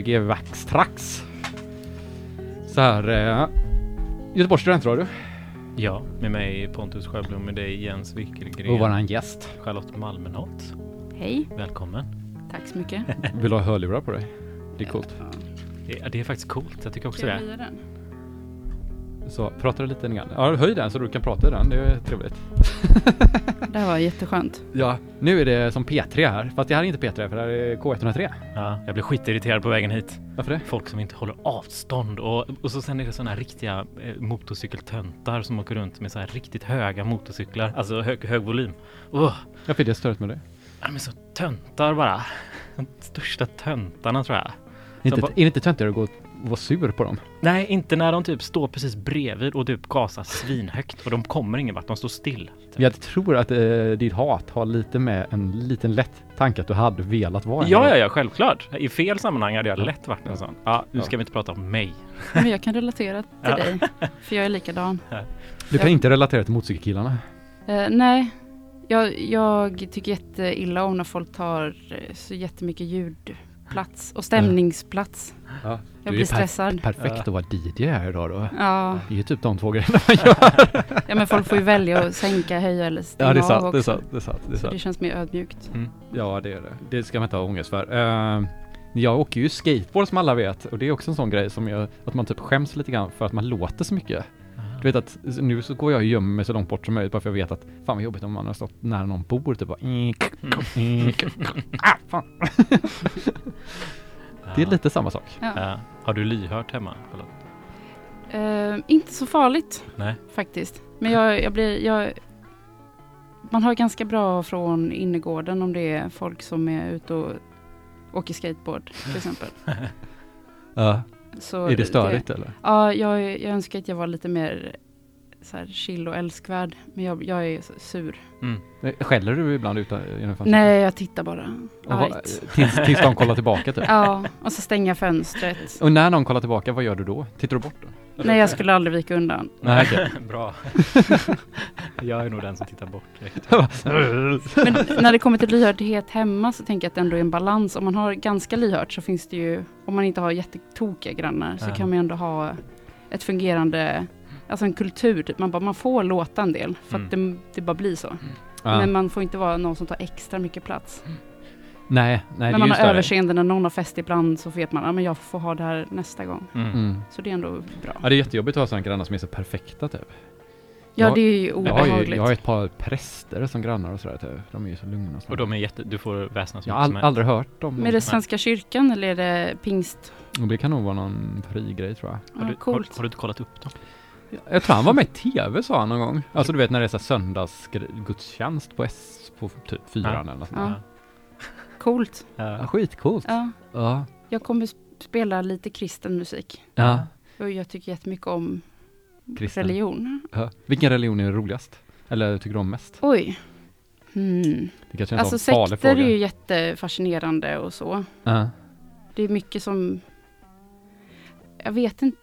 GG Vaxtrax. Så här, eh, Göteborgs studentradio. Ja, med mig Pontus Sjöblom, med dig Jens Wickelgren. Och våran gäst. Charlotte Malmenholt. Hej, Välkommen. tack så mycket. Vill du ha hörlurar på dig? Det är coolt. Ja, Det, det är faktiskt coolt, jag tycker också jag det. den? Så pratar du lite grann. Ja, höj den så du kan prata i den. Det är trevligt. Det här var jätteskönt. Ja, nu är det som P3 här. Fast det här är inte P3 för det här är K103. Ja, jag blev skitirriterad på vägen hit. Varför det? Folk som inte håller avstånd och, och så sen är det sådana här riktiga eh, motorcykeltöntar som åker runt med så här riktigt höga motorcyklar, alltså hög, hög volym. Oh, Jag fick det stört med det. de är så töntar bara. De största töntarna tror jag. Inte, bara- är det inte töntigare att gå vara sur på dem? Nej, inte när de typ står precis bredvid och typ gasar svinhögt och de kommer ingen vart, de står still. Typ. Jag tror att eh, ditt hat har lite med en liten lätt tanke att du hade velat vara en. Ja, ja, ja, självklart. I fel sammanhang hade jag Ja. lätt varit en sån. Ja, nu Ja. ska vi inte prata om mig. Men jag kan relatera till Ja. dig, för jag är likadan. Du kan Ja. inte relatera till motorcykelkillarna. Eh, nej, jag, jag tycker jätteilla om när folk tar eh, så jättemycket ljudplats och stämningsplats. Ja. Jag Du är blir per- stressad. Perfekt Ja. att vara DJ här idag då. Ja, Det är ju typ de två grejerna man gör. ja, men folk får ju välja att sänka, höja eller stänga Ja, det är av sant. också. Det är sant. Det är sant. Det är Så det sant. känns mer ödmjukt. Mm. Ja, det är det. Det ska man inte ha ångest för. Uh, jag åker ju skateboard som alla vet och det är också en sån grej som gör att man typ skäms lite grann för att man låter så mycket. Du vet att nu så går jag och gömmer mig så långt bort som möjligt bara för jag vet att fan vad jobbigt om man har stått nära någon bor typ bara ah, fan. Det är lite samma sak. Ja. Ja. Har du lyhört hemma? Eh, inte så farligt Nej. faktiskt. Men jag, jag blir, jag, man har ganska bra från innergården om det är folk som är ute och åker skateboard till exempel. Ja. Så Är det störigt eller? Ja, jag, jag önskar att jag var lite mer så här chill och älskvärd. Men jag, jag är sur. Mm. Skäller du ibland utan genom fönstret? Nej, jag tittar bara. Vad- Argt. tills, tills de kollar tillbaka typ? Ja, och så stänga fönstret. Och när någon kollar tillbaka, vad gör du då? Tittar du bort då? Nej, jag skulle aldrig vika undan. Nej, okej. Bra. jag är nog den som tittar bort direkt. Men när det kommer till lyhördhet hemma så tänker jag att det ändå är en balans. Om man har ganska lyhört så finns det ju, om man inte har jättetokiga grannar så Ja. kan man ju ändå ha ett fungerande, alltså en kultur. Typ. Man, bara, man får låta en del för att det, det bara blir så. Ja. Men man får inte vara någon som tar extra mycket plats. Nej, nej är man har större. överseende när någon har fest ibland så vet man att jag får ha det här nästa gång. Mm. Mm. Så det är ändå bra. Ja, det är jättejobbigt att ha sådana grannar som är så perfekta typ. Ja, jag- det är ju Jag har, ju, obehagligt. jag har ett par präster som grannar och sådär typ. De är ju så lugna och, Och de är jätte... Du får väsna så Jag har all, aldrig hört dem. Men är det Svenska kyrkan eller är det pingst? Och Det kan nog vara någon fri grej tror jag. Har Ja, du, har, coolt. har du inte kollat upp dem? Jag tror han var med i tv sa han någon gång. Alltså du vet när det är söndagsgudstjänst på S på typ fyran Ja. eller något sånt Ja. Coolt. Ja, Ja. skitcoolt. Ja, Ja. jag kommer sp- spela lite kristen musik. ja. Och jag tycker jättemycket om Kristen. religion. ja. Vilken religion är roligast? Eller tycker du om mest? Oj. Hmm. Det kanske är en Alltså sekter fråga. är ju jättefascinerande och så. Ja. Det är mycket som... Jag vet inte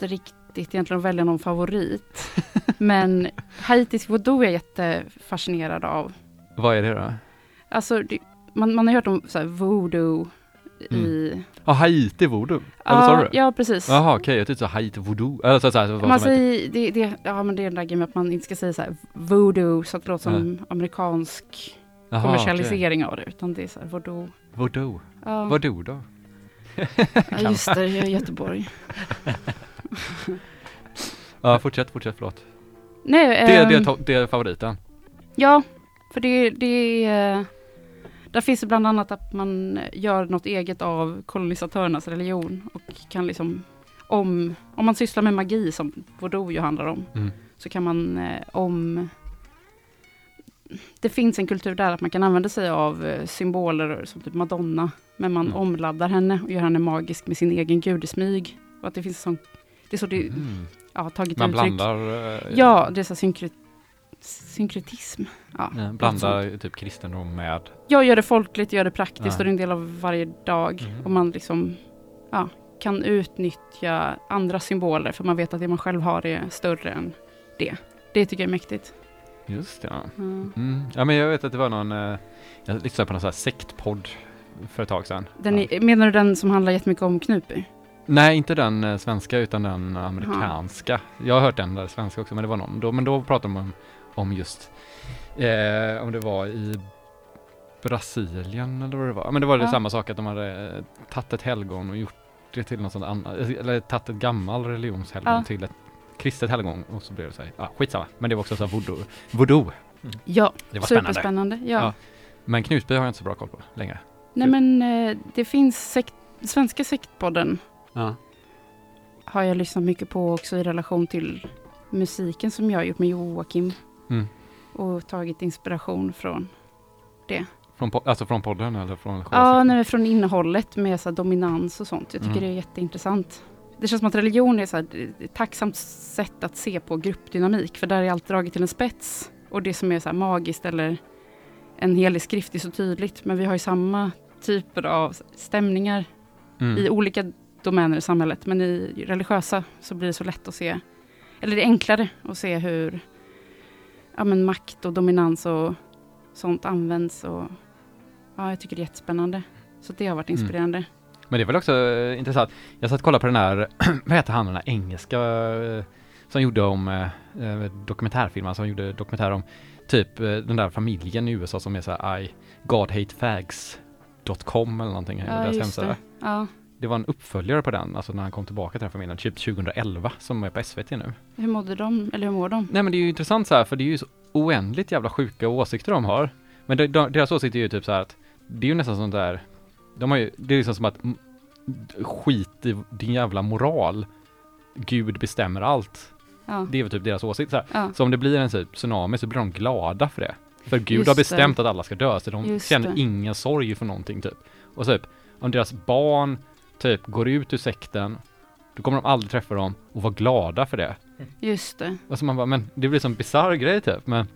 riktigt egentligen att välja någon favorit. Men haitisk voodoo är jag jättefascinerad av. Vad är det då? Alltså, det, man, man har hört om så här, voodoo i... Ja, Haiti voodoo. Eller sa du det? ja, precis. Jaha, okej. Jag tyckte så Haiti voodoo. Eller så, så, så, Man säger, det, det, ja, men det är den där grejen med att man inte ska säga så här voodoo så att det låter som amerikansk Jaha, kommersialisering av det. Utan det är så här voodoo. Voodoo. Ja, Voodoo då? ja just det, jag är i Göteborg. Ja, fortsätt, fortsätt, förlåt. Nej, Det, är- det, är ehm, det är favoriten. Ja, för det, det är... Där finns det bland annat att man gör något eget av kolonisatörernas religion och kan liksom om, om man sysslar med magi som voodoo ju handlar om, Mm. så kan man eh, om det finns en kultur där att man kan använda sig av eh, symboler som typ Madonna, men man Mm. omladdar henne och gör henne magisk med sin egen gudesmyg. Och att det finns sån, det är så det Mm. ja, tagit Man uttryck. blandar... eh, Ja, det är så synkret, synkretism. Ja, blandar typ kristendom med... Jag gör det folkligt, gör det praktiskt Ja. och det är en del av varje dag. Mm. Och man liksom ja, kan utnyttja andra symboler för man vet att det man själv har är större än det. Det tycker jag är mäktigt. Just det, ja. Mm. Mm. Ja men jag vet att det var någon, eh, jag lyssnade på någon sån här sektpodd för ett tag sedan. Den Ja. är, menar du den som handlar jättemycket om Knutby? Nej, inte den eh, svenska utan den amerikanska. Jag har hört den där svenska också, men det var någon. Då, men då pratade de om, om just, eh, om det var i Brasilien eller vad det var. Men det var det Ja. samma sak att de hade eh, tagit ett helgon och gjort det till något sånt annat, eller tagit ett gammal religionshelgon Ja. till ett kristet helgon och så blev det så här, ja skitsamma. Men det var också så här voodoo. voodoo. Ja, Det var spännande. superspännande. Ja. Ja. Men Knutby har jag inte så bra koll på längre. Nej men eh, det finns sekt, Svenska sektpodden Ja. har jag lyssnat mycket på också i relation till musiken som jag har gjort med Joakim. Mm. Och tagit inspiration från. Från, po- alltså från podden eller från Ja, nej, från innehållet med så dominans och sånt. Jag tycker Mm. det är jätteintressant. Det känns som att religion är så här, ett tacksamt sätt att se på gruppdynamik. För där är allt draget till en spets. Och det som är så magiskt eller en helig skrift är så tydligt. Men vi har ju samma typer av stämningar Mm. i olika domäner i samhället. Men i religiösa så blir det så lätt att se, eller det är enklare att se hur ja, men makt och dominans och sånt används. Och, ja, jag tycker det är jättespännande. Så det har varit Mm. inspirerande. Men det är väl också eh, intressant. Jag satt och kollade på den här, vad heter han den där engelska eh, som gjorde om eh, dokumentärfilmer, som gjorde dokumentär om typ den där familjen i USA som är så här I godhatefags.com eller någonting. Ja, just det. Ja. Det var en uppföljare på den, alltså när han kom tillbaka till den familjen, typ 2011 som är på SVT nu. Hur mådde de? Eller hur mår de? Nej men det är ju intressant så här, för det är ju så oändligt jävla sjuka åsikter de har. Men de, de, deras åsikter är ju typ så här att det är ju nästan sånt där, de har ju, det är liksom som att skit i din jävla moral. Gud bestämmer allt. Ja. Det är väl typ deras åsikt så här. Ja. Så om det blir en typ tsunami så blir de glada för det. För Gud Just har det. bestämt att alla ska dö, så de Just känner det. ingen sorg för någonting typ. Och typ, om deras barn typ går ut ur sekten, då kommer de aldrig träffa dem och vara glada för det. Just det. Och så man bara, men det blir som bisarr grej typ. Men,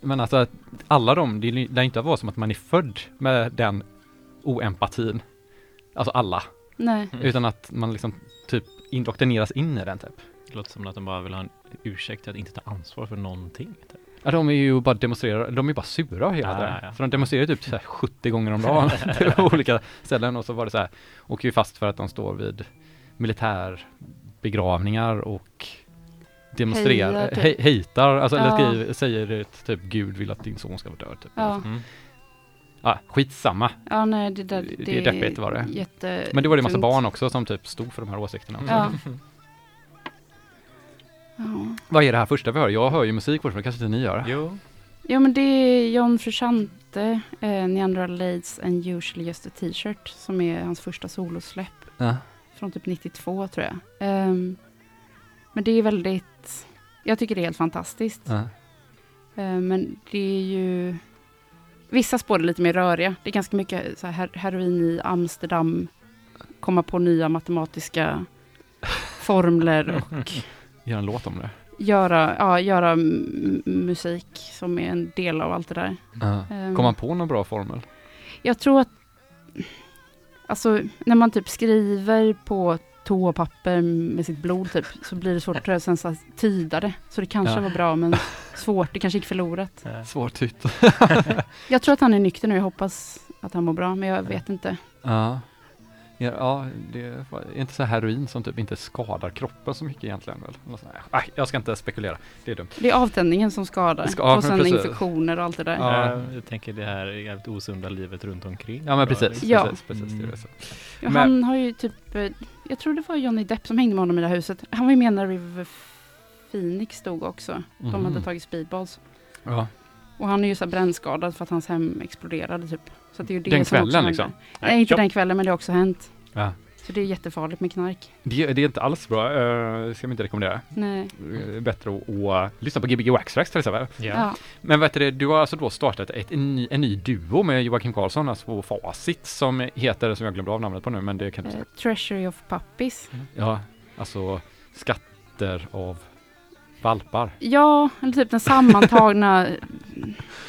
men alltså att alla de, det lär inte vara som att man är född med den oempatin. Alltså alla. Nej. Mm. Utan att man liksom typ indoktrineras in i den typ. Det låter som att de bara vill ha en ursäkt till att inte ta ansvar för någonting. Typ. Ja, de är ju bara demonstrerar, de är bara sura hela tiden. ja, ja. Så de demonstrerar typ så här 70 gånger om dagen på olika ställen och så var det så här, åker ju fast för att de står vid militärbegravningar och demonstrerar, Hejar, typ. he, hejtar, alltså eller Ja. skriver, säger att typ Gud vill att din son ska vara död typ. Ja. Mm. Ja, skitsamma. Ja, nej, det där Det är deppigt var det. Jätte Men det var det en massa barn också som typ stod för de här åsikterna. också. Ja. ja. Vad är det här första vi hör? Jag hör ju musik fortfarande, kanske inte ni gör? Jo, Ja men det är John Frusciante, eh, Neanderthal Lades and Usually Just a T-shirt, som är hans första solosläpp Ja. från typ 92 tror jag. Ehm, men det är väldigt, jag tycker det är helt fantastiskt. Ja. Eh, men det är ju, vissa spår är lite mer röriga. Det är ganska mycket så här her- heroin i Amsterdam, komma på nya matematiska formler och Gör en låt om det. Göra, ja, göra musik som är en del av allt det där. Ja. Ehm, Kom man på någon bra formel? Jag tror att, alltså när man typ skriver på toapapper med sitt blod typ, så blir det svårt att sen så tyda det. Så det kanske Ja. var bra, men svårt, det kanske gick förlorat. eh, Svårt tytt. Jag tror att han är nykter nu, jag hoppas att han mår bra, men jag vet inte. Ja. Ja, ja, det är inte så här heroin som typ inte skadar kroppen så mycket egentligen väl? Nej, jag ska inte spekulera. Det är dumt. Det är avtändningen som skadar. Ska- och men sen precis. infektioner och allt det där. Ja. jag tänker det här jävligt osunda livet runt omkring. Ja men precis, Ja. precis, precis. Så. Ja, Men- han har ju typ, eh, jag tror det var Johnny Depp som hängde med honom i det här huset. Han var ju med när River Phoenix stod också. De Mhm. hade tagit speedballs. Ja. Och han är ju så brännskadad för att hans hem exploderade typ. Så det är ju det Den som också kvällen, händer. liksom? Nej, inte Tjopp. den kvällen, men det har också hänt. ja. Så det är jättefarligt med knark. Det, det är inte alls bra, uh, ska man inte rekommendera. Nej. Eh, Bättre att att lyssna på Gbg Waxtrax till exempel. Ja. Ja. Men vet du, du har alltså då startat ett, en, ny, en ny duo med Joakim Karlsson, alltså på Facit, som heter, som jag glömde av namnet på nu, men det kan du säga. Treasury of Puppies. Ja, alltså skatter av valpar. Ja, eller typ den sammantagna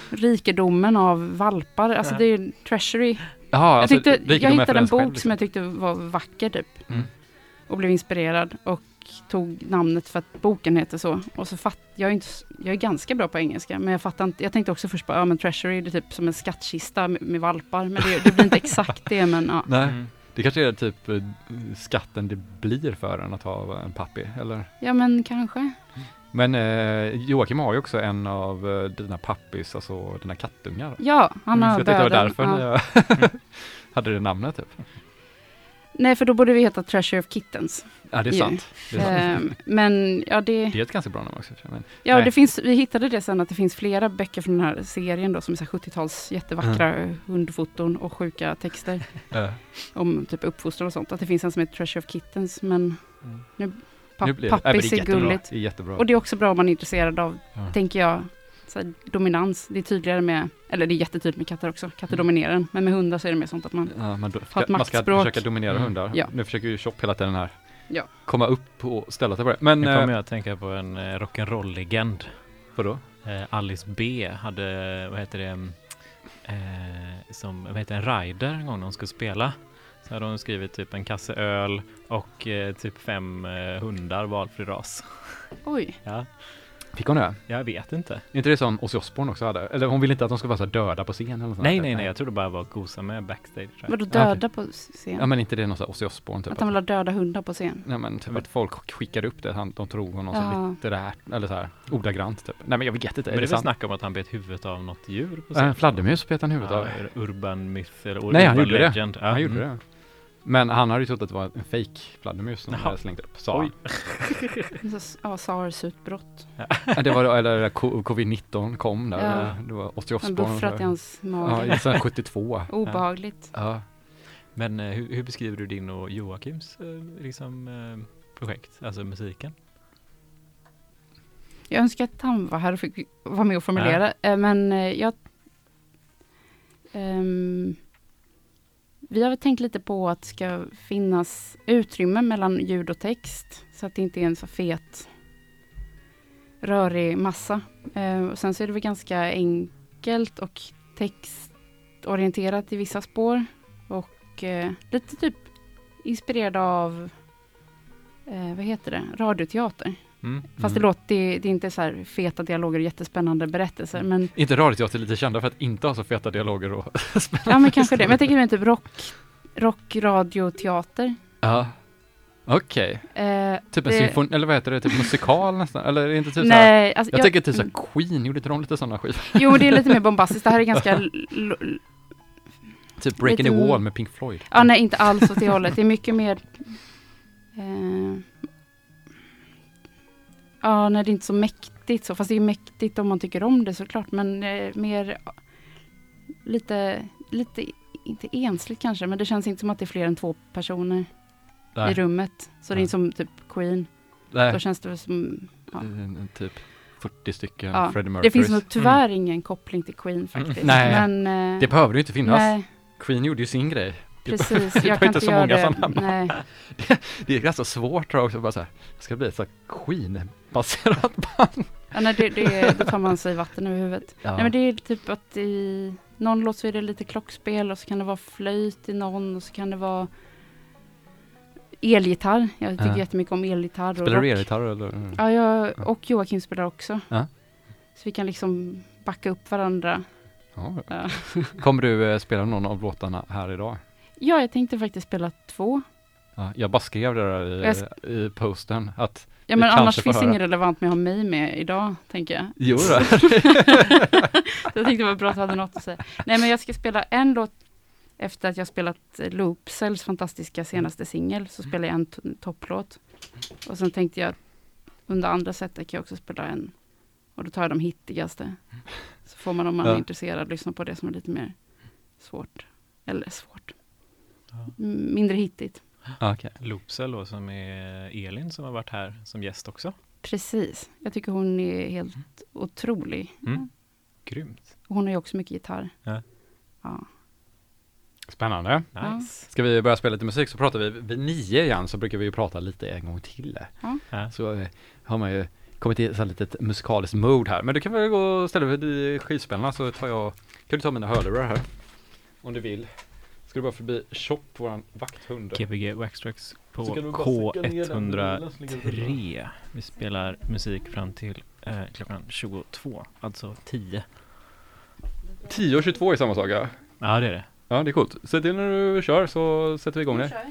rikedomen av valpar. Alltså det är ju Treasury. Jag, alltså, tyckte, rikedom jag hittade en bok själv, som liksom. jag tyckte var vacker typ. Mm. Och blev inspirerad. Och tog namnet för att boken heter så. Och så fatt, jag, är inte, jag är ganska bra på engelska, men jag fattar inte. Jag tänkte också först på, ja men treasury, det är typ som en skattkista med, med valpar. Men det, det blir inte exakt det, men ja. Nej, Mm. det kanske är typ eh, skatten det blir för en att ha en pappi, eller? Ja men kanske. Men eh, Joakim har ju också en av eh, dina pappis, alltså dina kattungar. Ja, han Mm, har så jag tänkte det var därför Ja. jag hade det namnet typ. Nej, för då borde vi heta Treasure of Kittens. Ja, det är sant. Det är, sant. Ehm, men ja, det, det är ett ganska bra namn också. Men, ja nej. det finns, vi hittade det sen att det finns flera böcker från den här serien då, som är så här 70-tals jättevackra Mm. hundfoton och sjuka texter om typ uppfostran och sånt. Att det finns en som heter Treasure of Kittens, men Mm. nu, det, men pappis det är jättebra. gulligt. Det är jättebra. Och det är också bra om man är intresserad av, ja. tänker jag, så här, dominans. Det är tydligare med, eller det är jättetydligt med katter också, katter dominerar en. Men med hundar så är det mer sånt att man, Ja, man, Har ska, ett man ska maktspråk. försöka dominera Mm. hundar. Ja. Nu försöker ju Chop hela tiden här Ja. komma upp och ställa sig på det. Men Nu eh, kommer jag att tänka på en eh, rock'n'roll-legend. vadå? Eh, Alice B hade, vad heter det, eh, som, vad heter en rider en gång när hon skulle spela. Så hade hon skrivit typ en kasse öl och eh, typ fem eh, hundar valfri ras. oj, Ja, Fick hon det? jag vet inte. Är inte det som Ozzy Osbourne också hade? Eller hon ville inte att de skulle vara så här döda på scen eller något sånt Nej, där. nej, nej, jag tror det bara var att gosa med backstage. tror jag. vadå döda på scen? Ja men inte det någon sån här Ozzy Osbourne typ? att han vill ha döda hundar på scen? Nej men typ att folk skickade upp det, han, de tror honom Ja. som litterärt, eller så här ordagrant typ. Nej men jag vet inte, Men är det det är väl sant? snack om att han bet huvudet av något djur på Äh, fladdermus bet han huvudet ja, av. är det Urban myth eller urban Nej, han gjorde det. legend. Ja, Han gjorde mm. det. Men han hade ju trott att det var en fake fladdermus som hade slängt upp, sa Oj. han. Ja, SARS-utbrott. Ja, Det var då, eller det co- covid-19 kom där, Ja. det var Ozzy En Osbourne. buffrat i hans Ja, mage. i sen 72. Obehagligt. Ja. Men eh, hur, hur beskriver du din och Joakims eh, liksom, eh, projekt, alltså musiken? Jag önskar att han var här och fick vara med och formulera. Men jag... ehm, vi har väl tänkt lite på att det ska finnas utrymme mellan ljud och text. Så att det inte är en så fet rörig massa. Eh, och sen så är det väl ganska enkelt och textorienterat i vissa spår. Och eh, lite typ inspirerad av, eh, vad heter det, radioteater. Mm. Fast det låter, det, det är inte så här feta dialoger och jättespännande berättelser. Men, Inte radioteater är lite kända för att inte ha så feta dialoger och ja men kanske det. Men jag tänker mig typ rock, rock, radioteater. Ja. Okej. Eh, Typ en Det- eller vad heter det, typ musikal nästan? Eller är det inte typ nej, alltså, Jag, tänker typ mm, såhär Queen, gjorde inte de lite sådana skivor? Jo, det är lite mer bombastiskt. Det här är ganska... Typ Breaking Lite- the Wall med Pink Floyd? Ja, nej, inte alls åt det hållet. Det är mycket mer... Eh, ja, nej, det är inte så mäktigt så. Fast det är mäktigt om man tycker om det såklart. Men eh, mer lite, lite, inte ensligt kanske. Men det känns inte som att det är fler än två personer i Nej. rummet. Så det är Nej. inte som typ Queen. Nej. Då känns det som... Ja. Mm, Typ 40 stycken Ja, Freddie Mercury. Det finns nog tyvärr ingen koppling till Queen faktiskt. Nej, men, eh, Det behöver ju inte finnas. Nej, Queen gjorde ju sin grej. Det- precis. Jag kan inte så många det. sådana. Nej. Det är ganska svårt tror jag också, bara såhär, ska det bli ett så här Queen-baserat band? Ja, nej, det, det, då tar man sig vatten över huvudet. Ja. Nej, men det är typ att i någon låt så är det lite klockspel och så kan det vara flöjt i någon och så kan det vara elgitarr. Jag tycker Ja. jättemycket om elgitarr. Spelar du elgitarr eller? Ja, jag och Joakim spelar också. Ja. Så vi kan liksom backa upp varandra. Ja. Kommer du eh, spela någon av låtarna här idag? Ja, jag tänkte faktiskt spela två. Ja, jag bara skrev det där i, i posten att Ja, men annars finns höra. inget relevant med att ha mig med idag, tänker jag. Jo då. Jag tänkte det var bra att du hade något att säga. Nej, men jag ska spela en låt efter att jag spelat Loopcells fantastiska senaste singel. Så spelar jag en topplåt. Och sen tänkte jag under andra sättet kan jag också spela en. Och då tar jag de hittigaste. Så får man om man Ja. är intresserad lyssna på det som är lite mer svårt. Eller svårt. Ja. M- Mindre hittigt. Ja, Okej. Loopsel då som är Elin som har varit här som gäst också. Precis. Jag tycker hon är helt otrolig. Mm. Grymt. Och hon har ju också mycket gitarr. Ja. Ja. Spännande. Nice. Ska vi börja spela lite musik så pratar vi vid nio igen så brukar vi ju prata lite en gång till. Ja. Så eh, har man ju kommit i så här litet musikaliskt mode här. Men du kan väl gå och ställa dig vid skivspelarna så tar jag, kan du ta mina hörlurar här? Om du vill. Ska du bara förbi Chop, våran vakthund? Gbg Waxtrax på Så kan du bara sticka ner den bilen som ligger och rullar. K103. Vi spelar musik fram till eh, klockan 22, alltså 10. 10 och 22 är samma sak ja. Ja, det är det. Ja, det är coolt. Säg till när du kör så sätter vi igång det.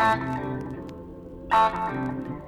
Thank you.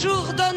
jour de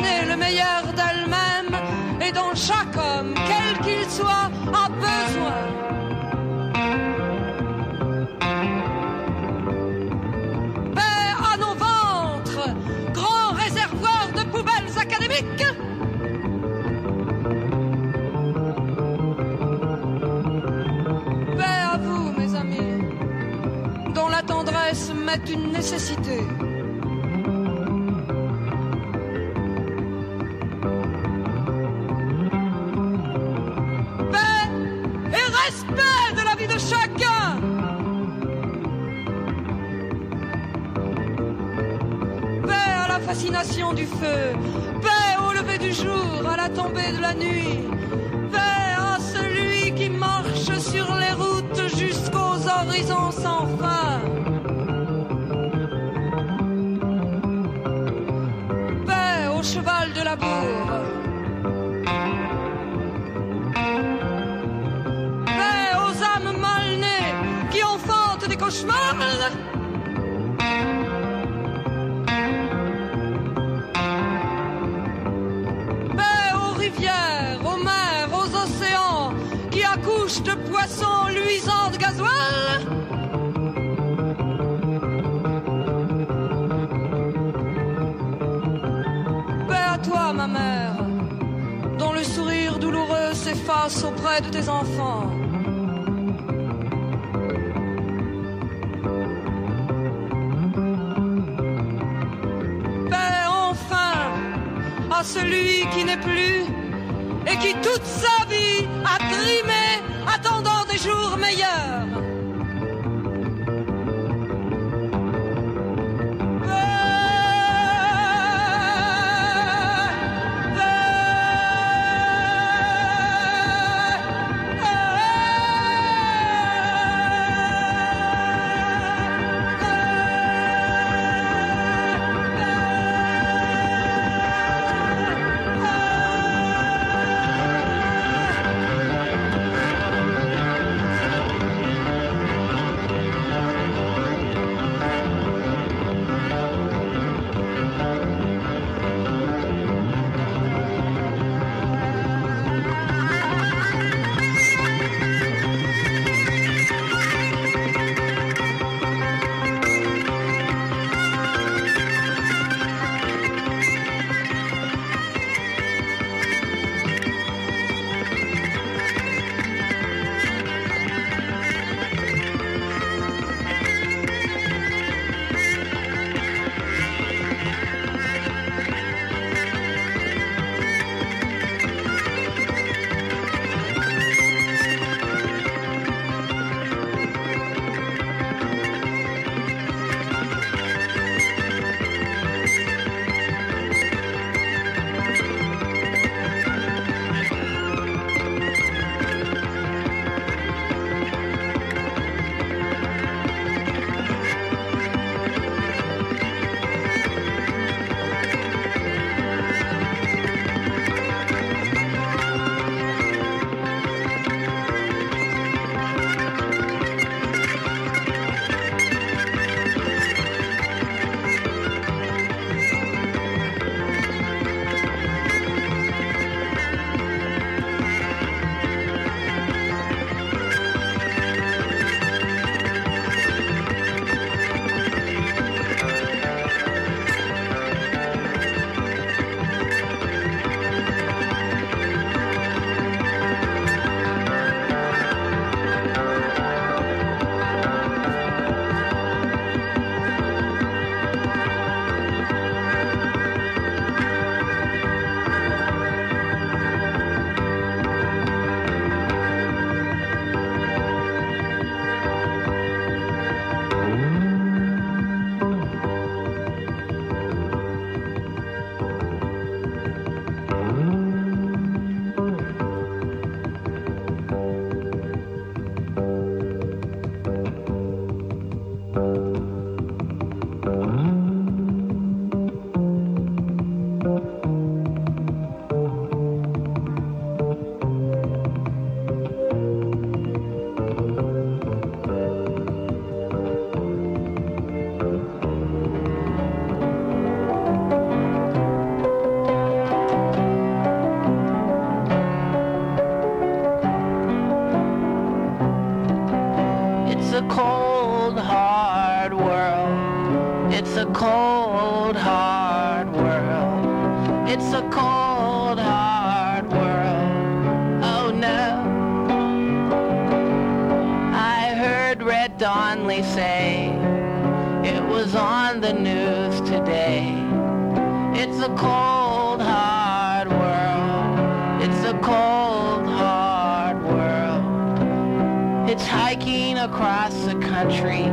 de tes enfants. Paix enfin à celui qui n'est plus et qui toute seule cold, hard world. It's a cold, hard world. It's hiking across the country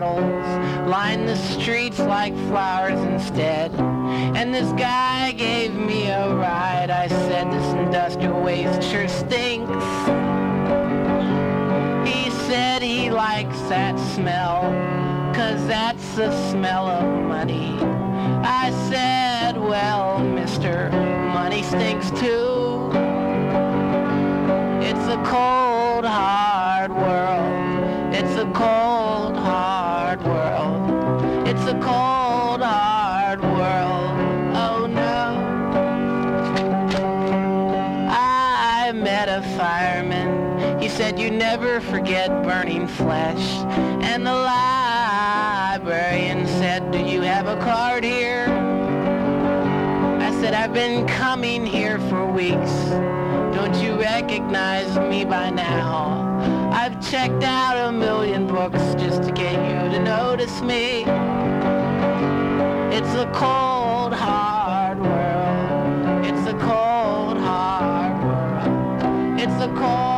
bottles line the streets like flowers instead. And this guy gave me a ride. I said, this industrial waste sure stinks. He said he likes that smell, cause that's the smell of money. I said, well, mister, money stinks too. It's a cold, hard world. It's a cold, said you never forget burning flesh. And the librarian said, do you have a card here? I said, I've been coming here for weeks. Don't you recognize me by now? I've checked out a million books just to get you to notice me. It's a cold, hard world. It's a cold, hard world. It's a cold,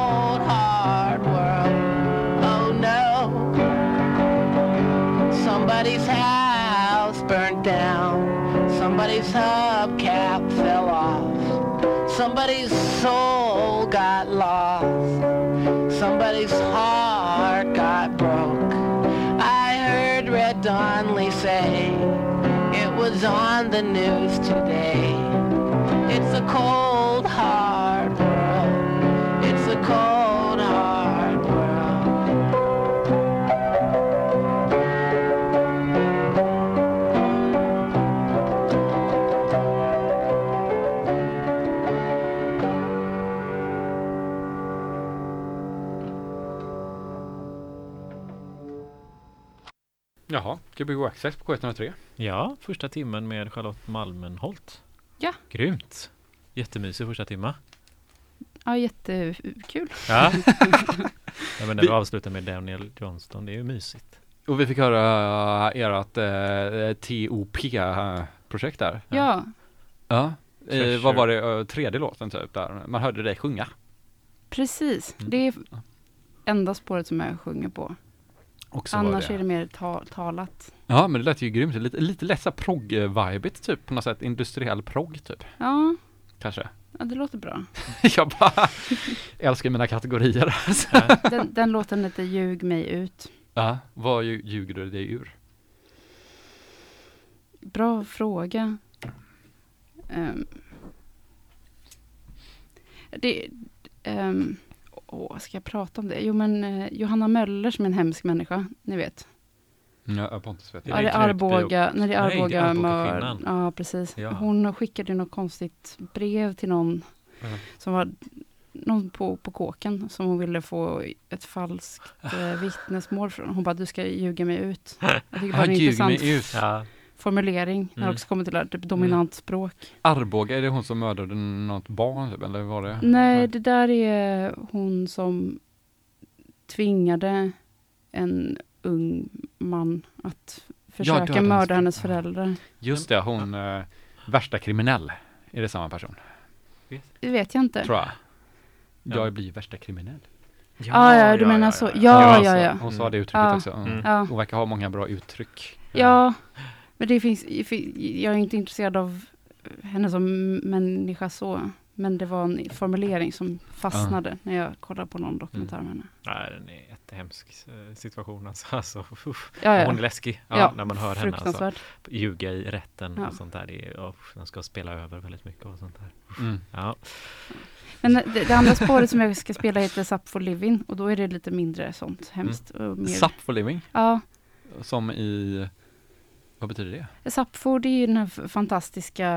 Somebody's hubcap fell off. Somebody's soul got lost. Somebody's heart got broke. I heard Red Donley say it was on the news today. It's a cold, Gbg Access på K103. Ja, första timmen med Charlotte Malmenholt. Ja. Grymt! Jättemysig första timma. Ja, jättekul. Ja. ja men när Vi- avslutar med Daniel Johnston, det är ju mysigt. Och vi fick höra ert eh, TOP-projekt där. Ja, Ja. Eh, vad var det, eh, tredje låten typ där? Man hörde dig sjunga. precis. Mm. Det är enda spåret som jag sjunger på. Så Annars det. är det mer ta talat. Ja men det lät ju grymt, lite, lite lätt såhär progg-vibigt typ på något sätt, industriell progg typ, Ja, kanske. ja det låter bra. Jag bara älskar mina kategorier. Den, den låten heter Ljug mig ut. ja, vad lju- ljuger du dig ur? Bra fråga. Ehm. det, um, åh, ska jag prata om det? Jo men eh, Johanna Möller som är en hemsk människa, ni vet. Ja, Pontus vet Är Ja, det är Arboga, när det är Nej, det är Arboga. Arboga-kvinnan. Ja, precis. Ja. Hon skickade något konstigt brev till någon Ja. som var någon på, på kåken som hon ville få ett falskt eh, vittnesmål från. Hon bara, du ska ljuga mig ut. Jag tycker bara Ja, det är intressant mig ut. Ja, formulering när det Mm. också kommer till det här, typ dominant språk. Arboga, är det hon som mördade något barn typ, eller var det? Nej, det där är hon som tvingade en ung man att försöka mörda hennes föräldrar. föräldrar. Just det, hon eh, värsta kriminell. Är det samma person? Det vet jag inte. Tror jag. Ja. Jag blir värsta kriminell. Ja, ja, du menar så. Ja, Ja, ja, ja. Hon sa det uttrycket Ja. också. Mm. Mm. Ja, Hon verkar ha många bra uttryck. ja. Men det finns, jag är inte intresserad av henne som människa så. Men det var en formulering som fastnade när jag kollade på någon dokumentär med henne. Nej, den är jättehemsk eh, situation alltså. alltså. Ja, ja. Hon är läskig ja, Ja, när man hör henne. Alltså. Ljuga i rätten Ja. och sånt där. Det är, uff, de ska spela över väldigt mycket och sånt där. Mm. Ja, Men det, det andra spåret som jag ska spela heter Sup for Living och då är det lite mindre sånt hemskt. Och mer, Sup for living, Ja, som i, vad betyder det? Sappho det är ju den här fantastiska,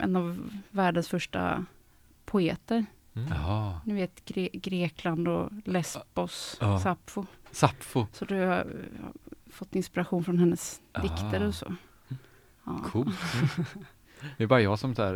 en av världens första poeter. mm. Jaha, Ni vet Gre Grekland och Lesbos, Ja. Sappho. Sappho, Så du har fått inspiration från hennes Ah. dikter och så. Ja. coolt. Det är bara jag som så här,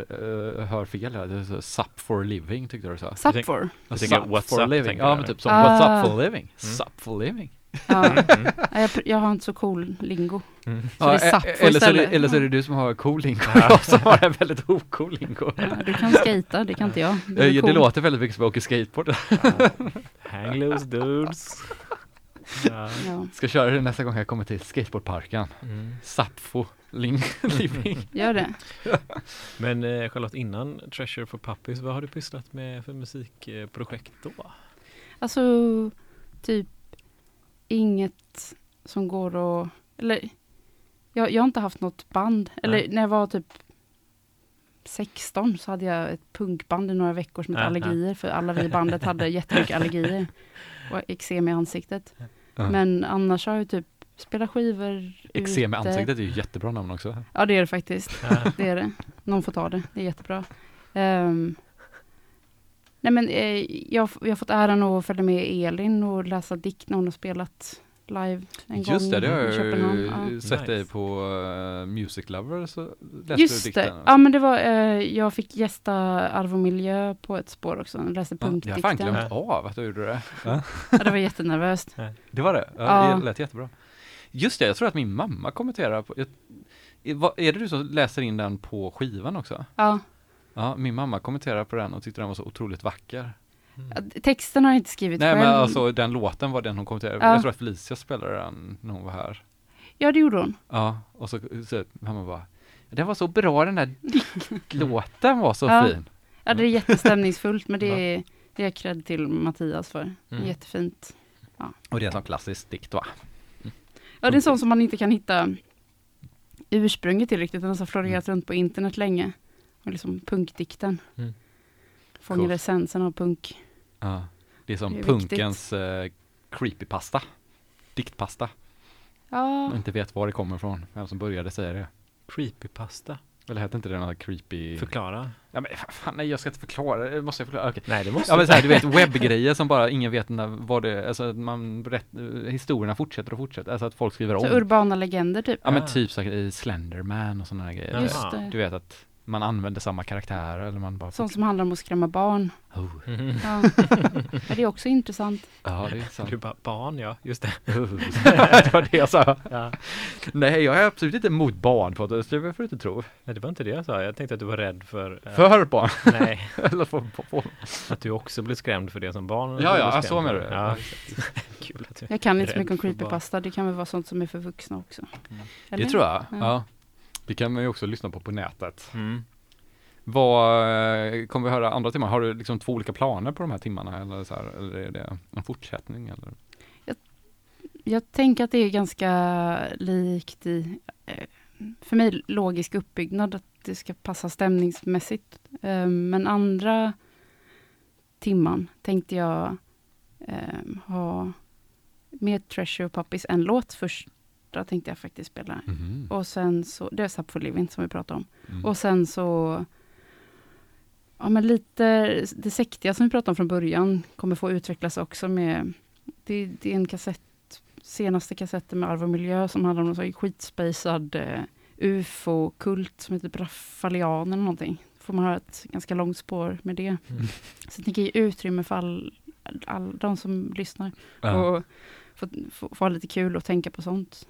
eh, hör fel här. Det är så, Sup for living tyckte du sa. Jag tänker Sup what's for up, living. tänker Ja jag. men typ som Ah. what's up for living. Mm. Sup for living. Ja. Mm. Ja, jag, jag har inte så cool lingo. Mm. Så det är e- eller, så är det, eller så är det du som har cool lingo Ja. jag som har en väldigt ocool lingo. Ja, du kan skata, det kan inte jag. Eh, Det cool. låter väldigt mycket som att åka skateboard. Hang loose dudes. Ja. Ja, Ska köra det nästa gång jag kommer till skateboardparken. Mm. Ling- living. gör det. Men eh, Charlotte, innan Treasure for Puppies, vad har du pysslat med för musikprojekt då? Alltså, typ inget som går att... Eller, jag, jag har inte haft något band. Eller Nej. när jag var typ 16 så hade jag ett punkband i några veckor som hette Ja, Allergier. För alla vi i bandet hade jättemycket allergier. Och eksem i ansiktet. Ja. Men annars har jag typ spelat skivor Eksem i ansiktet är ju jättebra namn också. Ja, det är det faktiskt. Ja. Det är det. Någon får ta det. Det är jättebra. Ehm, nej men eh, jag, jag har fått äran att följa med Elin och läsa dikt när hon har spelat live en gång Just det, det har jag ju Ja. sett Nice. dig på uh, Music Lover så läste Just du det. dikten. Ja men det var, eh, jag fick gästa Arv och miljö på ett spår också. Jag läste Ja, jag har fan glömt av att du gjorde det. Ja. Ja, det var jättenervöst. Det var det? Ja, Ja. Det lät jättebra. Just det, jag tror att min mamma kommenterar på, jag, är det du som läser in den på skivan också? Ja. Ja, min mamma kommenterade på den och tyckte den var så otroligt vacker. Ja, Texten har jag inte skrivit Nej själv. men alltså den låten var den hon kommenterade. Ja. Jag tror att Felicia spelade den när hon var här. Ja, det gjorde hon. Ja, och så, så mamma bara Den var så bra den där diktlåten var så Ja. fin. Ja, det är jättestämningsfullt men det är, det är cred till Mattias för. Mm. jättefint. Och det är en sån klassisk dikt va? Ja, det är en sån som man inte kan hitta ursprunget till riktigt. Den har så florerat runt på internet länge. Och liksom punkdikten. Mm. Fångar Coolt. essensen av punk. Ja. Det är som Det är punkens eh, creepypasta. Diktpasta. Ja, Man inte vet var det kommer ifrån. Vem som började säga det. Creepypasta. Eller hette inte det något creepy? Förklara. ja men fan, nej jag ska inte förklara det. Måste jag förklara? Okej. Nej, det måste Ja men så här, du vet webbgrejer som bara ingen vet när, vad det. Alltså att man berätt, eh, historierna fortsätter och fortsätter. Alltså att folk skriver så om. urbana legender typ. Ja men Ah. typ så här, i Slenderman och sådana grejer. Just det. Du vet att man använder samma karaktärer eller man bara Sånt som handlar om att skrämma barn. Oh. Mhm. Ja. ja, det är också intressant. Ja det är sant. Du bara, barn ja, just det. det var det jag sa. Ja. Nej jag är absolut inte emot barn på det, det får du inte tro. Nej, det var inte det jag sa. Jag tänkte att du var rädd för... eh, För barn. Nej, eller för, för, för. att du också blev skrämd för det som barn. Ja, ja, så menar du. Ja. Kul att du... Jag kan inte så mycket om barn. creepypasta. Det kan väl vara sånt som är för vuxna också. Eller? Det tror jag. Ja. Det kan man ju också lyssna på på nätet. Mm. Vad, eh, kommer vi höra andra timmar? Har du liksom två olika planer på de här timmarna eller så här, eller är det en fortsättning eller? Jag tänker att det är ganska likt i, eh, för mig, logisk uppbyggnad. Att det ska passa stämningsmässigt. Eh, Men andra timman tänkte jag ha med Treasure och Puppies en låt. Första tänkte jag faktiskt spela. Mhm. Och sen så, det är Sup for Living som vi pratade om. Mm. Och sen så, ja men lite det sektiga som vi pratade om från början kommer få utvecklas också med, det, det är en kassett, senaste kassetten med Arv och miljö som handlar om här skitspejsad eh, ufo-kult som heter Braffalian eller någonting. Får man höra ett ganska långt spår med det. Mm. Så jag tänker ge utrymme för all, all, de som lyssnar Ja. och få, få, få ha lite kul och tänka på sånt.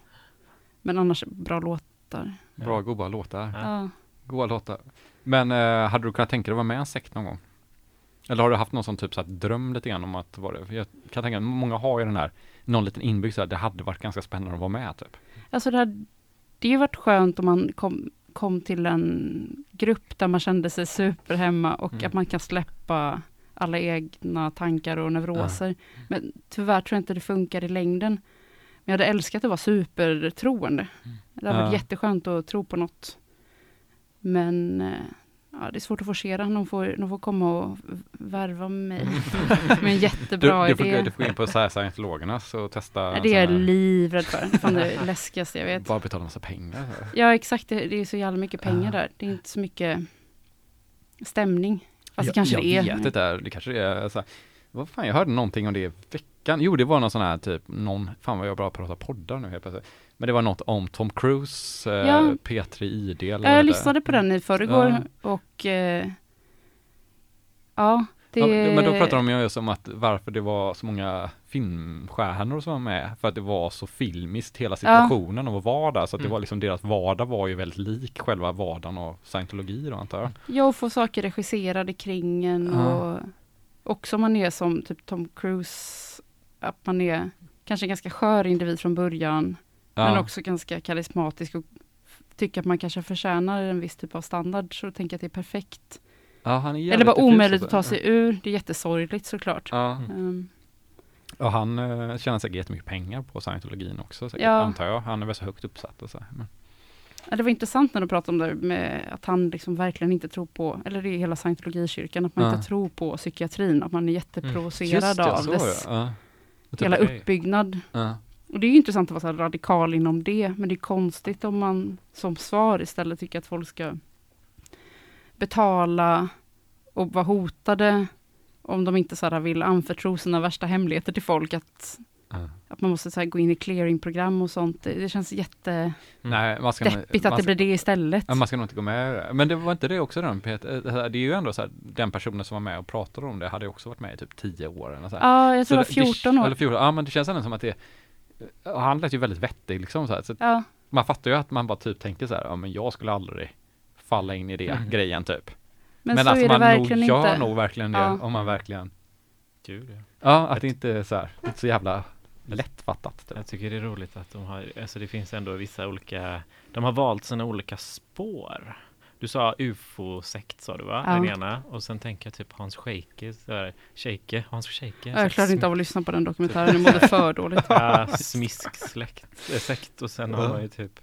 Men annars bra låtar. Bra goda låtar. Ja. Goda låtar. Men eh, hade du kunnat tänka dig att vara med i en sekt någon gång? Eller har du haft någon sån typ så här dröm lite grann om att vara det? Jag kan tänka, många har ju den här, någon liten inbyggd så här, det hade varit ganska spännande att vara med typ. Alltså det, hade, ju varit skönt om man kom, kom till en grupp där man kände sig superhemma och Mm. att man kan släppa alla egna tankar och neuroser. Men tyvärr tror jag inte det funkar i längden. Men jag hade älskat att vara supertroende. Det hade varit Ja. jätteskönt att tro på något. Men eh, ja, det är svårt att forcera. Någon får, någon får komma och värva mig med en jättebra du, du, får, idé. du får gå in på så här scientologernas och testa. Nej, det är jag här- livrädd för. Fan det läskigaste jag vet. Bara betala massa pengar. Ja exakt, det, det är så jävla mycket pengar där. Det är inte så mycket stämning. Fast jag, det kanske jag det är. vet inte, det kanske det är så här, Vad fan, jag hörde någonting om det i veckan. Jo, det var någon sån här typ, någon, fan vad jag är bra på att prata poddar nu helt plötsligt. Men det var något om Tom Cruise, eh, Ja. P3 ID eller jag lyssnade på den i förrgår Ja. och eh, ja, det... Ja, men då pratar de ju om att varför det var så många filmstjärnor som var med, för att det var så filmiskt hela situationen och var där, så att det Mm. var liksom deras vardag var ju väldigt lik själva vardagen av scientologi då antar jag. Ja, och få saker regisserade kring en och också om man är som typ Tom Cruise, att man är kanske en ganska skör individ från början, men också ganska karismatisk och tycker att man kanske förtjänar en viss typ av standard, så tänker jag att det är perfekt. ja, han är Eller bara omöjligt alltså. att ta sig ur, det är jättesorgligt såklart. Ja, Um, och han uh, tjänar säkert jättemycket pengar på scientologin också, säkert, Ja. antar jag. Han är väl så högt uppsatt och så. här, Men, Ja, det var intressant när du pratade om det med att han liksom verkligen inte tror på, eller det är hela scientologikyrkan, att man Ja. inte tror på psykiatrin, att man är jätteprovocerad Just det, av dess ja. Typ- hela uppbyggnad. ja. Och det är intressant att vara så radikal inom det, men det är konstigt om man som svar istället tycker att folk ska betala och vara hotade om de inte så vill anförtro sina värsta hemligheter till folk, att, Ja. att man måste så här gå in i clearingprogram och sånt. Det, det känns jättedeppigt Nej, man ska, att man, det ska, blir det istället. man ska nog inte gå med det. Men det var inte det också den, Peter? Eh, Det är ju ändå så här, den personen som var med och pratade om det hade ju också varit med i typ 10 år eller så här. Ja, jag tror det var Så det- 14 år. Eller 14, ja men det känns ändå som att det han lät ju väldigt vettig liksom så här. Så Ja, man fattar ju att man bara typ tänker så här, ja men jag skulle aldrig falla in i det Mm. grejen typ. men, Men, så att är det man verkligen nog gör inte. nog verkligen det, Ja. om man verkligen, ja. ja att det inte är så här, inte så jävla lättfattat typ. Jag tycker det är roligt att de har, alltså det finns ändå vissa olika, de har valt sina olika spår. Du sa ufo-sekt sa du va? Ja. Den ena. Och sen tänker jag typ Hans Scheike, Scheike, Hans Scheike. Ja, Jag klarade inte av att lyssna på den dokumentären, jag mådde för dåligt. Ja, smisk-släkt, äh, sekt och sen har man ju typ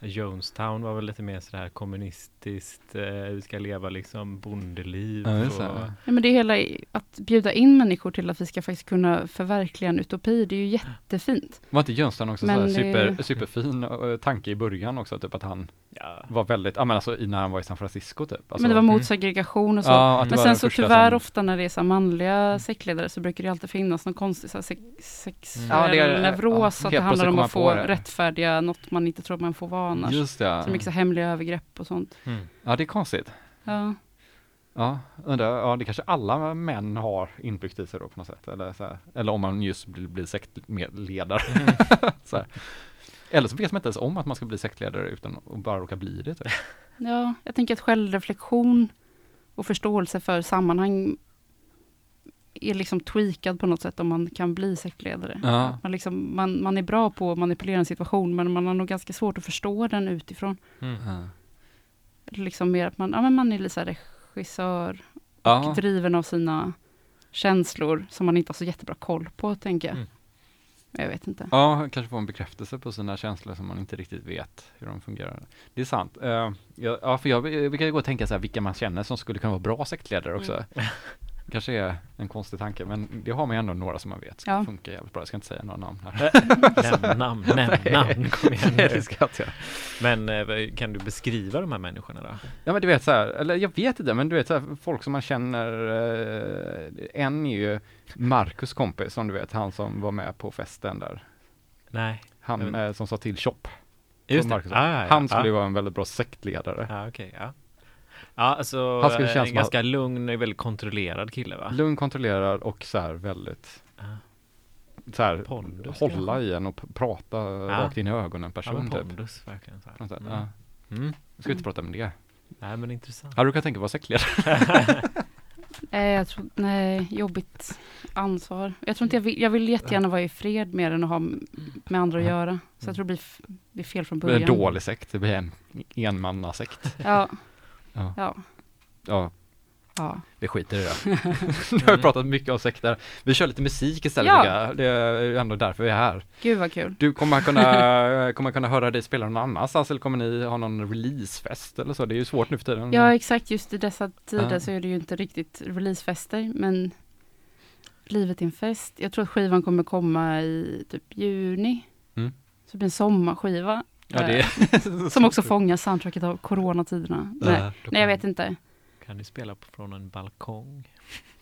Jonestown var väl lite mer sådär kommunistiskt, eh, vi ska leva liksom bondeliv. Ja, och, Nej, men det är hela att bjuda in människor till att vi ska faktiskt kunna förverkliga en utopi, det är ju jättefint. Var inte Jönsson också Men så här det- super, superfin eh, tanke i början också, typ att han ja. var väldigt, ja men alltså när han var i San Francisco typ. Alltså, men det var mot mm. segregation och så. ja, men var sen så tyvärr som- ofta när det är så manliga sektledare så brukar det alltid finnas någon konstig så här sex, sexuell Ja, det är- neuros, ja, att det handlar om att få det. rättfärdiga något man inte tror man får vara annars. Just det, Så mycket så här hemliga övergrepp och sånt. Mm. Ja det är konstigt. Ja. Ja, undrar, ja det kanske alla män har inbyggt i sig då på något sätt. Eller, så här, eller om man just blir, blir sektledare. så här. Eller så vet man inte ens om att man ska bli sektledare utan att bara råka bli det. Typ. ja, jag tänker att självreflektion och förståelse för sammanhang är liksom tweakad på något sätt om man kan bli sektledare. Ja. Man, liksom, man, man är bra på att manipulera en situation men man har nog ganska svårt att förstå den utifrån. Mm. Liksom mer att man, ja, men man är lite regissör Ja. och driven av sina känslor som man inte har så jättebra koll på, tänker jag. Mm. Jag vet inte. ja, kanske få en bekräftelse på sina känslor som man inte riktigt vet hur de fungerar. Det är sant. Uh, ja, för jag vi kan ju gå och tänka så här vilka man känner som skulle kunna vara bra sektledare också. Kanske är en konstig tanke, men det har man ju ändå några som man vet ska Ja. funka jävligt bra. Jag ska inte säga några namn här. Nämn namn, nämn namn, kom igen Nej, nu. det ska jag. Men eh, kan du beskriva de här människorna då? Ja men du vet så här, eller jag vet inte, men du vet så här, folk som man känner, eh, en är ju Marcus kompis, som du vet, han som var med på festen där. Nej, Han Jag eh, som sa till Chop. just det. Ah, ja, ja. Han skulle ah. ju vara en väldigt bra sektledare. Ja, okej, ja. Ja, alltså Han skulle eh, kännas som ganska lugn, väldigt kontrollerad kille va? Lugn, kontrollerad och så här väldigt, Ja. så här, Pondus, hålla kanske? i en och prata rakt in i ögonen Ja, person men typ. pondus verkligen så här. Sånt, Mm. Ja. Mm. Ska vi inte prata om det? Nej men intressant. Hade du kunnat tänka att vara sektledare? Nej, jag tror, nej, jobbigt ansvar. Jag tror inte jag vill, jag vill jättegärna vara i fred mer än att ha med andra att göra. Så jag tror det blir, är fel från Det blir en början. dålig sekt, det blir en enmannasekt. Ja, Ja. ja, Ja, ja. vi skiter i det. nu har vi pratat mycket om sekter. Vi kör lite musik istället Ja. Det är ändå därför vi är här. Gud vad kul. Du kommer kunna, kommer kunna höra dig spela någon annanstans eller kommer ni ha någon releasefest eller så? Det är ju svårt nu för tiden. Ja, exakt. Just i dessa tider Ja. så är det ju inte riktigt releasefester, men livet är en fest. Jag tror att skivan kommer komma i typ juni. Mm. Så det blir en sommarskiva. Ja, det eh, Som också fångar soundtracket av coronatiderna. Nej, nej, jag vet inte. Kan ni spela på, från en balkong?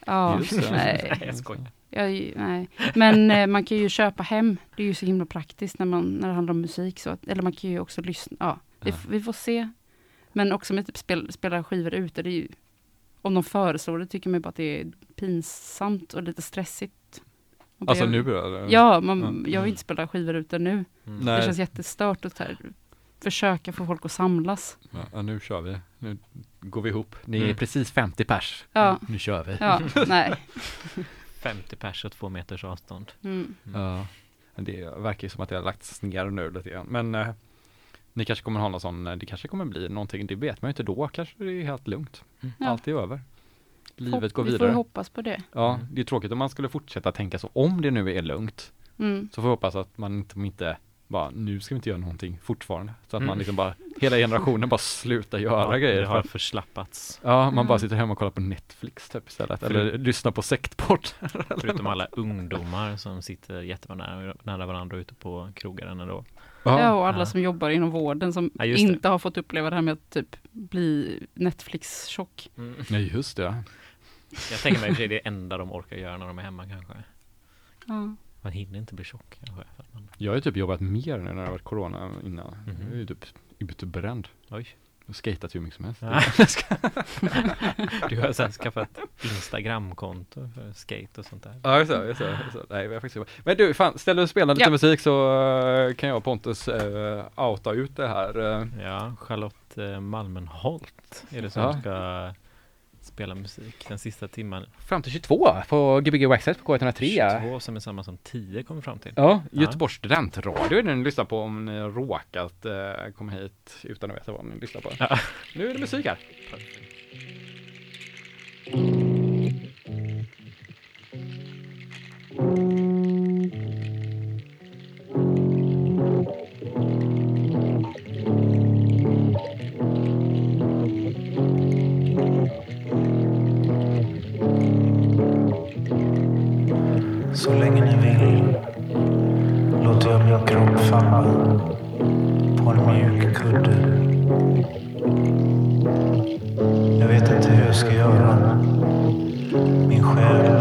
Ja, nej. Jag skojar. Jag, nej. Men eh, man kan ju köpa hem. Det är ju så himla praktiskt när, man, när det handlar om musik. Så att, eller man kan ju också lyssna. Ja, vi, Ja. vi får se. Men också med typ spel, spela skivor ute. Det är ju, om de föreslår det tycker man bara att det är pinsamt och lite stressigt. Alltså jag- nu eller? Ja, man, Ja. jag vill inte spela skivor ute nu. Mm. Nej. Det känns jättestört att här, försöka få folk att samlas. Ja, nu kör vi. Nu går vi ihop. Ni är Mm. precis 50 pers. Ja. Nu kör vi. Ja, nej. 50 pers och två meters avstånd. Mm. Ja. Det verkar ju som att det har lagts ner nu lite grann. Men eh, ni kanske kommer ha någon sån, eh, det kanske kommer bli någonting, det vet man ju inte då. Kanske det är helt lugnt. Ja. Allt är över. Livet Hopp- går Vi får vidare. hoppas på det. Ja, Mm. det är tråkigt om man skulle fortsätta tänka så. Om det nu är lugnt Mm. så får vi hoppas att man inte, inte bara, nu ska vi inte göra någonting fortfarande. Så att man Mm. liksom bara, hela generationen bara slutar göra grejer. Det har För- förslappats. Ja, man bara Mm. sitter hemma och kollar på Netflix typ istället. För- Eller lyssnar på sektpodd. Förutom alla ungdomar som sitter jättenära nära varandra ute på krogarna ändå. Ja, och alla Ja. som jobbar inom vården som Ja, inte har fått uppleva det här med att typ bli Netflix-tjock. Nej, just det. Jag tänker mig i och för sig det är det enda de orkar göra när de är hemma kanske. Ja. Man hinner inte bli tjock kanske. För att man, Jag har ju typ jobbat mer nu när det har varit corona innan. Mhm. Jag är ju typ utbränd. oj. Jag skatat hur mycket som helst. Ja. Du har sen skaffat Instagramkonto för skate och sånt där. Ja, just det, just det, just det. Nej, vi har faktiskt. Men du, fan, ställ dig och spela lite Ja. musik så eh, kan jag och Pontus uh, outa ut det här. eh. Ja, Charlotte eh, Malmenholt är det som Ja. ska spela musik den sista timmen. Fram till 22 på Gbg Waxxed på K103. 22 som är samma som 10 kommer fram till. Ja, Göteborgs studentradio är det ni lyssnar på om ni råkat uh, komma hit utan att veta vad ni lyssnar på. Ja. Nu är det musik här. Så länge ni vill låter jag min kropp falla på en mjuk kudde. Jag vet inte hur jag ska göra. Min själ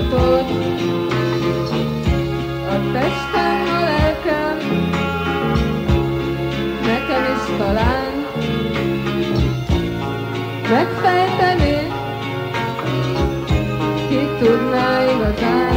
mutatod A testem, a lelkem. Nekem is talán. Megfejteni Ki tudná igazán.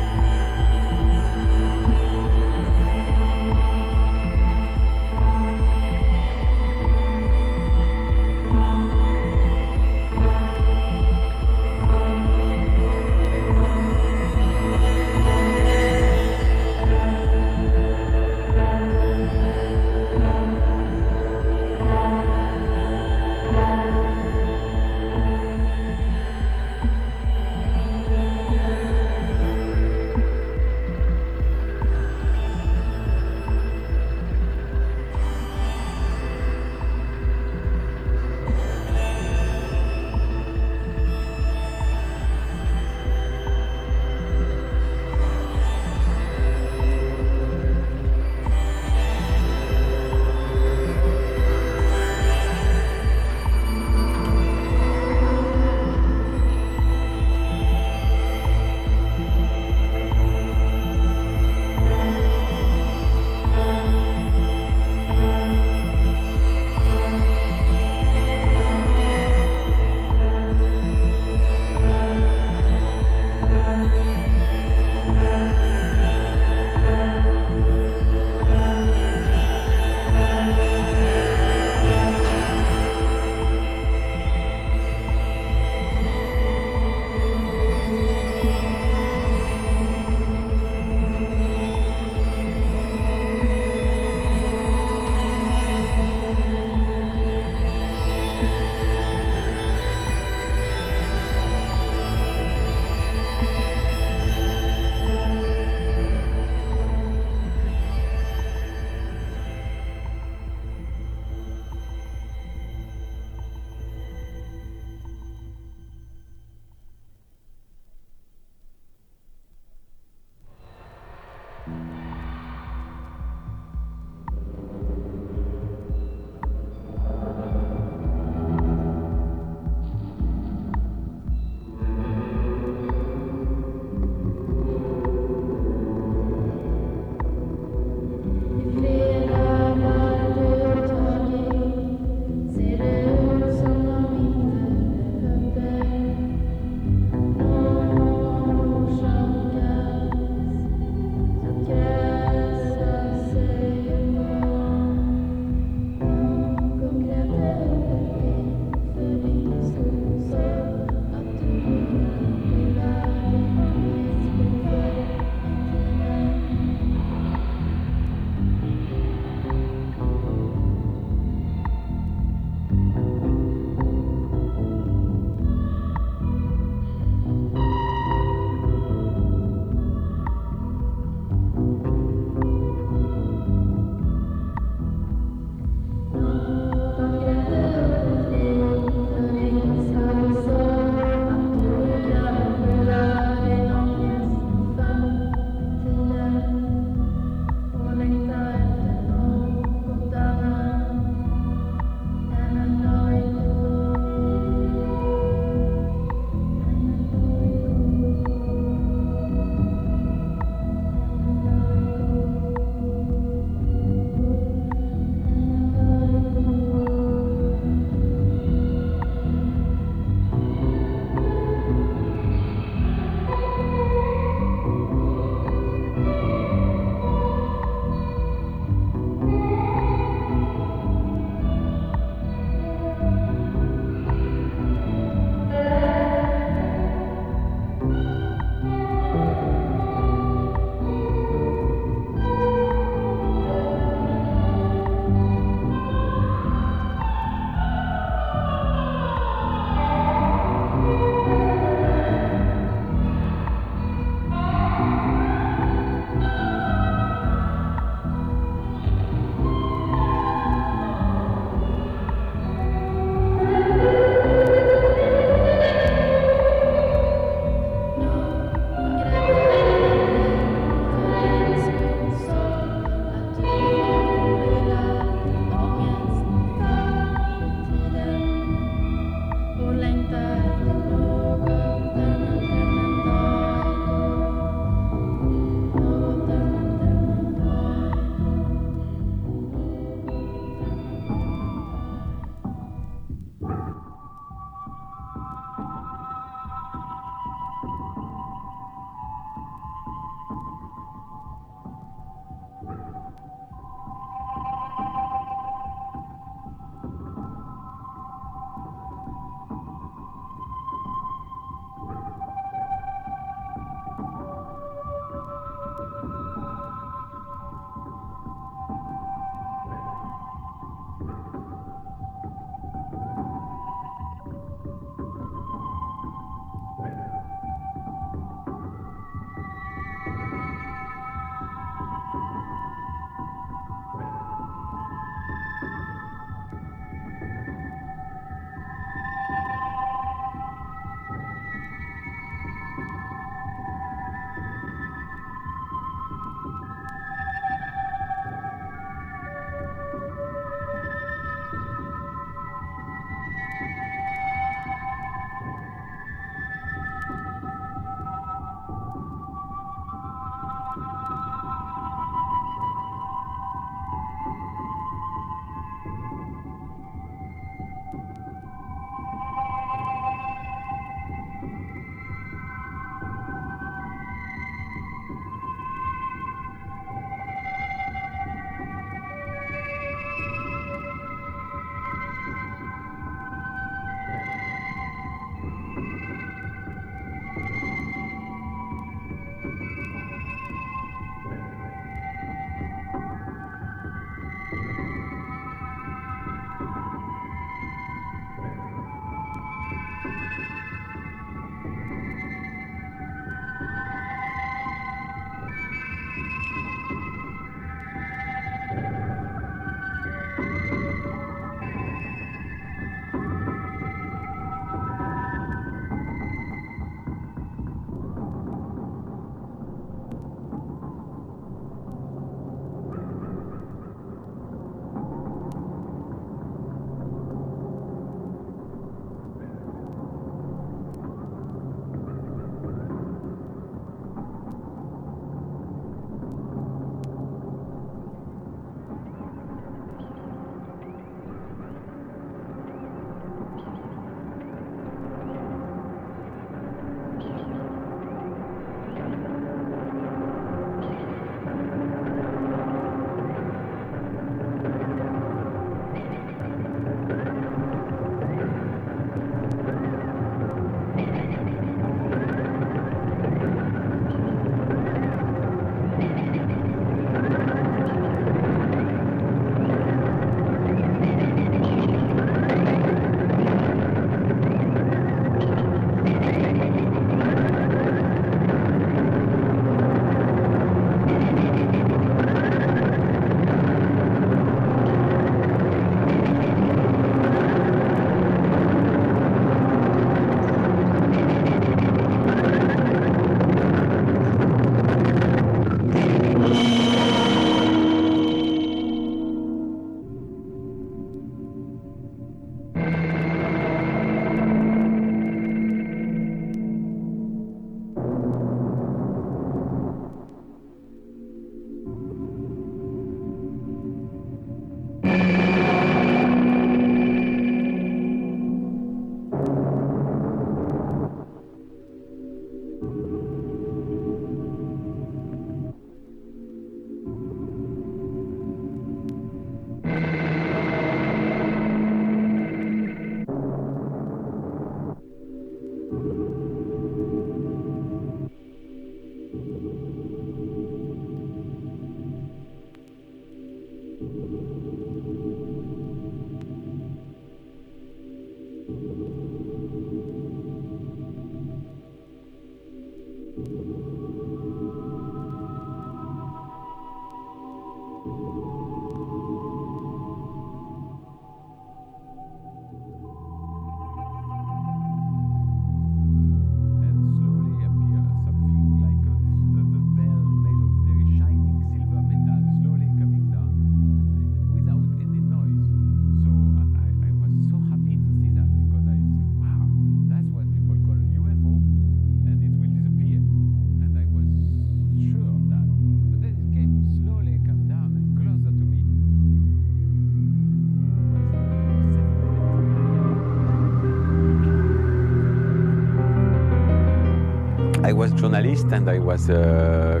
Was journalist and I was uh,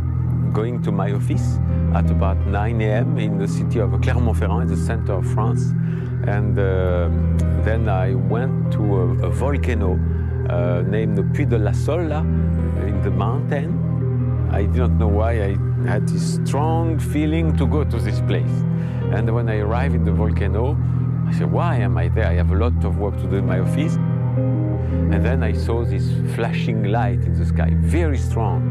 going to my office at about 9 a.m. in the city of Clermont-Ferrand, in the center of France. And uh, then I went to a, a volcano uh, named the Puy de la Sola in the mountain. I didn't know why I had this strong feeling to go to this place. And when I arrived in the volcano, I said, why am I there? I have a lot of work to do in my office. And then I saw this flashing light in the sky, very strong.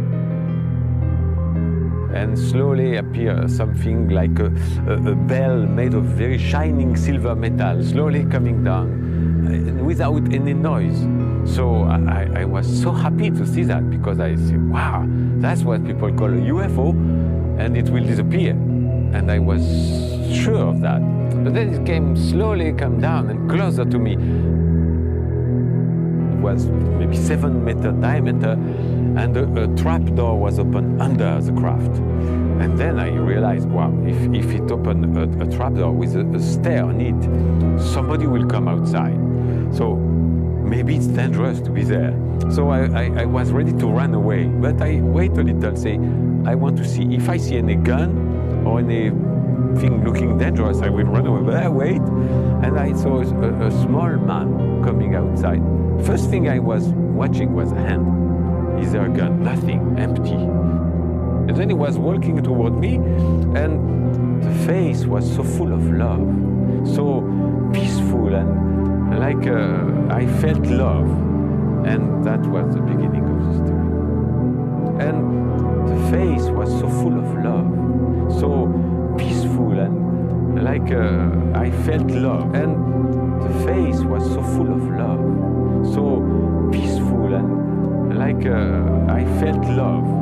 And slowly appear something like a, a, a bell made of very shining silver metal, slowly coming down without any noise. So I, I was so happy to see that because I said, wow, that's what people call a UFO and it will disappear. And I was sure of that. But then it came slowly come down and closer to me. Was maybe seven meter diameter and a, a trap door was open under the craft. And then I realized, wow, if, if it opened a, a trap door with a, a stair on it, somebody will come outside. So maybe it's dangerous to be there. So I, I, I was ready to run away, but I wait a little, say, I want to see if I see any gun or anything looking dangerous, I will run away. But I wait, and I saw a, a small man coming outside. First thing I was watching was a hand. Is there a gun? Nothing, empty. And then he was walking toward me, and the face was so full of love, so peaceful, and like uh, I felt love. And that was the beginning of the story. And the face was so full of love, so peaceful, and like uh, I felt love. And the face was so full of love, so peaceful, and like uh, I felt love.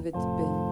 vêtements.